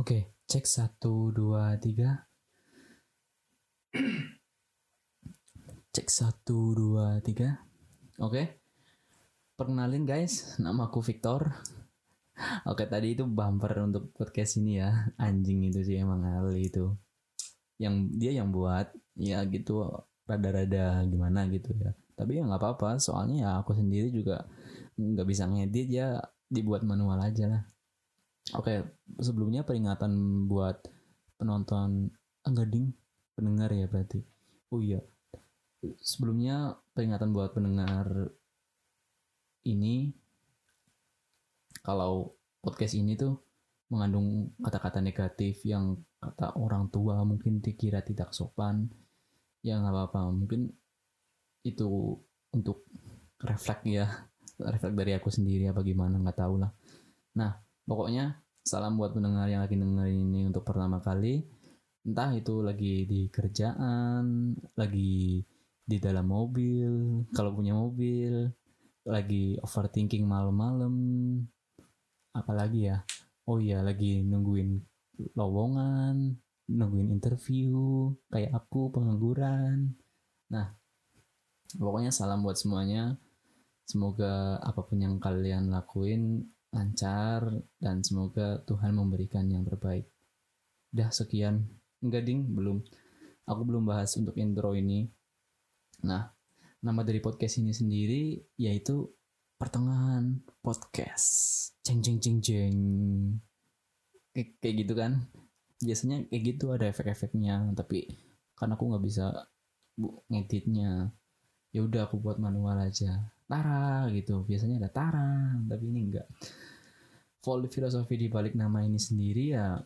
Oke, cek satu dua tiga. cek satu dua tiga. Oke, perkenalin guys, nama aku Victor. Oke, tadi itu bumper untuk podcast ini ya. Anjing itu sih emang kali itu. Yang dia yang buat, ya gitu rada-rada gimana gitu ya. Tapi ya nggak apa-apa, soalnya ya aku sendiri juga nggak bisa ngedit ya dibuat manual aja lah. Oke, sebelumnya peringatan buat penonton enggak ding, pendengar ya berarti. Oh iya. Sebelumnya peringatan buat pendengar ini kalau podcast ini tuh mengandung kata-kata negatif yang kata orang tua mungkin dikira tidak sopan ya nggak apa-apa. Mungkin itu untuk refleks ya refleks dari aku sendiri apa gimana nggak tahu lah. Nah pokoknya salam buat pendengar yang lagi dengerin ini untuk pertama kali. Entah itu lagi di kerjaan lagi di dalam mobil kalau punya mobil lagi overthinking malam-malam apalagi ya? Oh iya lagi nungguin lowongan nungguin interview kayak aku pengangguran. Nah pokoknya salam buat semuanya. Semoga apa pun yang kalian lakuin lancar dan semoga Tuhan memberikan yang terbaik. Udah sekian. Enggak ding belum. Aku belum bahas untuk intro ini. Nah nama dari podcast ini sendiri yaitu pertengahan podcast. Jeng jeng jeng jeng. Kayak, kayak gitu kan. Biasanya kayak gitu ada efek-efeknya tapi karena aku nggak bisa bu ngeditnya ya udah aku buat manual aja. Tara gitu. Biasanya ada Tara tapi ini enggak full filosofi di balik nama ini sendiri ya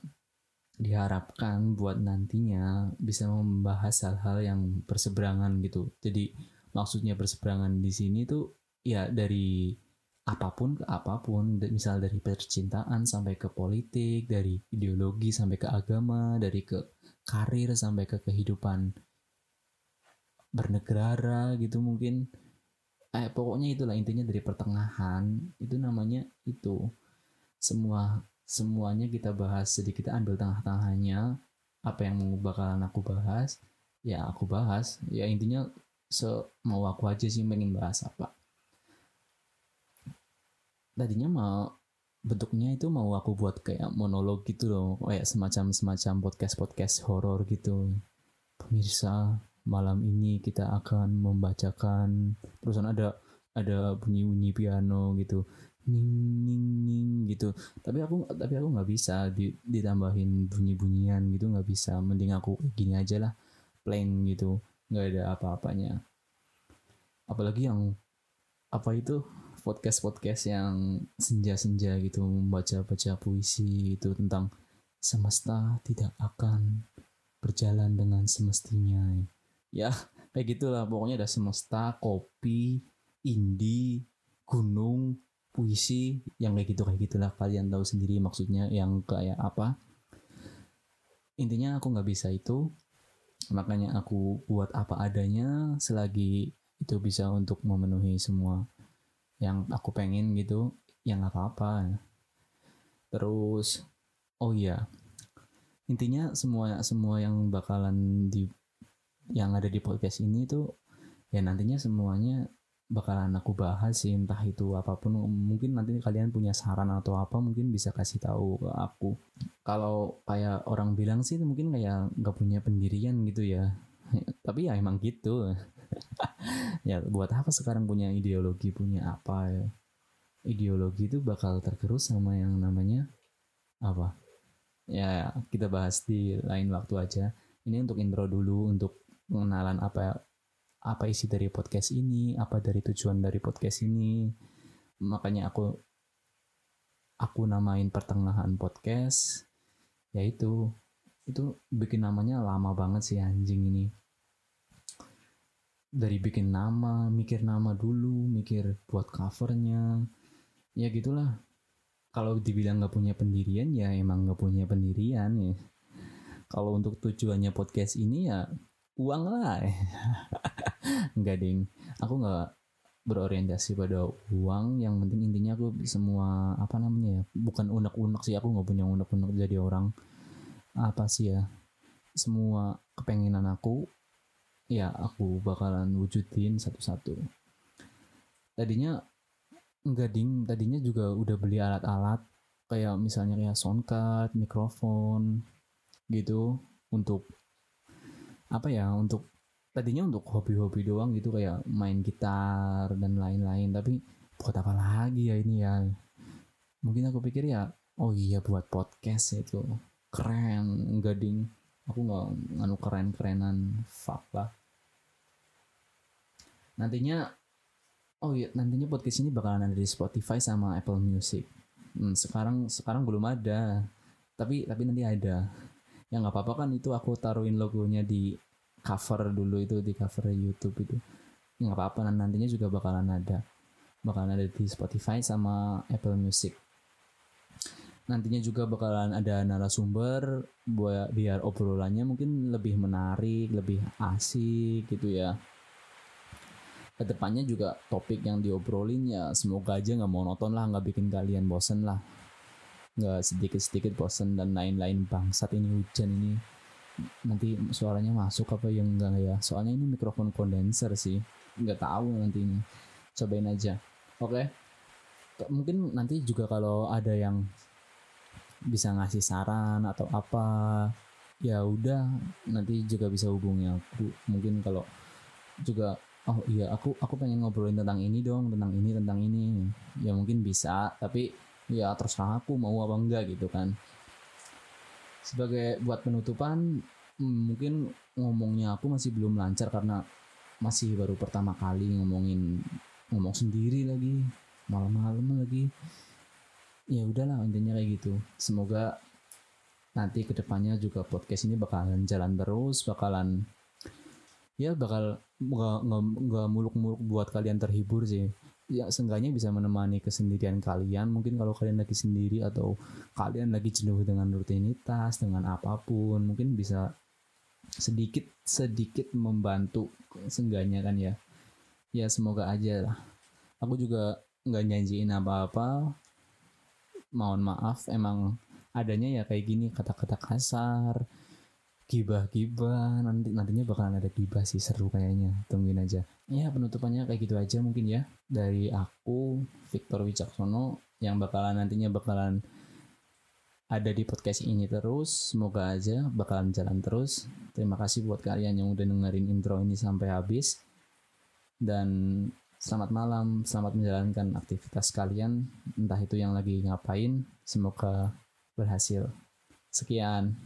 diharapkan buat nantinya bisa membahas hal-hal yang berseberangan gitu. Jadi maksudnya berseberangan di sini tuh ya dari apa pun ke apa pun misal dari percintaan sampai ke politik dari ideologi sampai ke agama dari ke karir sampai ke kehidupan bernegara gitu mungkin. Eh pokoknya itulah intinya dari pertengahan. Itu namanya itu. Semua semuanya kita bahas jadi kita ambil tengah-tengahnya. Apa yang bakalan aku bahas? Ya aku bahas. Ya intinya se mau aku aja sih pengen bahas apa tadinya mau bentuknya itu mau aku buat kayak monolog gitu loh kayak semacam semacam podcast podcast horor gitu. Pemirsa malam ini kita akan membacakan terusan ada ada bunyi bunyi piano gitu. Ning ning ning gitu. Tapi aku tapi aku nggak bisa ditambahin bunyi bunyian gitu nggak bisa. Mending aku gini aja lah plain gitu. Nggak ada apa-apanya. Apalagi yang apa itu podcast podcast yang senja-senja gitu membaca-baca puisi itu tentang semesta tidak akan berjalan dengan semestinya. Ya kayak gitulah. Pokoknya ada semesta kopi indie gunung puisi yang kayak gitu kayak gitulah. Kalian tahu sendiri maksudnya yang kayak apa. Intinya aku nggak bisa itu. Makanya aku buat apa adanya selagi itu bisa untuk memenuhi semua yang aku pengen gitu yang nggak apa-apa. Terus oh iya intinya semua semua yang bakalan di yang ada di podcast ini tuh ya nantinya semuanya bakalan aku bahas sih entah itu apa pun. Mungkin nanti kalian punya saran atau apa mungkin bisa kasih tahu ke aku. Kalau kayak orang bilang sih mungkin kayak nggak punya pendirian gitu ya. Tapi ya emang gitu ya buat apa sekarang punya ideologi punya apa ya ideologi itu bakal tergerus sama yang namanya apa ya kita bahas di lain waktu aja ini untuk intro dulu untuk pengenalan apa apa isi dari podcast ini, apa dari tujuan dari podcast ini. Makanya aku aku namain pertengahan podcast yaitu itu bikin namanya lama banget sih anjing ini. Dari bikin nama, mikir nama dulu, mikir buat covernya. Ya gitulah. kalau dibilang nggak punya pendirian ya emang nggak punya pendirian ya. Kalau untuk tujuannya podcast ini ya uang lah. Enggak ding. Aku nggak berorientasi pada uang. Yang penting intinya aku semua apa namanya ya bukan unek-unek sih. Aku nggak punya unek-unek jadi orang. Apa sih ya? Semua kepengenan aku ya aku bakalan wujudin satu-satu. Tadinya enggak ding tadinya juga udah beli alat-alat kayak misalnya kayak soundcard mikrofon gitu untuk apa ya untuk tadinya untuk hobi-hobi doang gitu kayak main gitar dan lain-lain tapi buat apa lagi ya ini ya? Mungkin aku pikir ya oh iya buat podcast itu. Keren enggak ding. Aku nggak nganu keren-kerenan fuck lah nantinya oh iya nantinya podcast ini bakalan ada di Spotify sama Apple Music. Hmm, sekarang sekarang belum ada. Tapi tapi nanti ada. Ya nggak apa-apa kan itu aku taruhin logonya di cover dulu itu di cover YouTube itu. Nggak apa-apa nantinya juga bakalan ada. Bakalan ada di Spotify sama Apple Music. Nantinya juga bakalan ada narasumber buat biar obrolannya mungkin lebih menarik lebih asik gitu ya ke depannya juga topik yang diobrolin ya semoga aja nggak monoton lah nggak bikin kalian bosen lah. Nggak sedikit sedikit bosen dan lain-lain bangsat ini hujan ini. Nanti suaranya masuk apa yang enggak ya. Soalnya ini mikrofon kondenser sih nggak tahu nanti ini. Cobain aja. Oke? Okay? mungkin nanti juga kalau ada yang bisa ngasih saran atau apa ya udah nanti juga bisa hubungi aku. Mungkin kalau juga oh iya aku aku pengen ngobrolin tentang ini dong tentang ini tentang ini. Ya mungkin bisa tapi ya terserah aku mau apa enggak gitu kan. Sebagai buat penutupan hmm, mungkin ngomongnya aku masih belum lancar karena masih baru pertama kali ngomongin ngomong sendiri lagi malam-malam lagi. Ya udahlah intinya kayak gitu. Semoga nanti ke depannya juga podcast ini bakalan jalan terus bakalan ya bakal nggak muluk-muluk buat kalian terhibur sih. Ya seenggaknya bisa menemani kesendirian kalian. Mungkin kalau kalian lagi sendiri atau kalian lagi jenuh dengan rutinitas dengan apa pun mungkin bisa sedikit sedikit membantu seenggaknya kan ya. Ya semoga aja lah. Aku juga nggak nyanyiin apa-apa. Mohon maaf emang adanya ya kayak gini kata-kata kasar gibah-gibah nanti nantinya bakalan ada gibah sih seru kayaknya. Tungguin aja. Ya penutupannya kayak gitu aja mungkin ya. Dari aku Victor Wicaksono yang bakalan nantinya bakalan ada di podcast ini terus. Semoga aja bakalan jalan terus. Terima kasih buat kalian yang udah dengerin intro ini sampai habis. Dan selamat malam selamat menjalankan aktivitas kalian. Entah itu yang lagi ngapain semoga berhasil. Sekian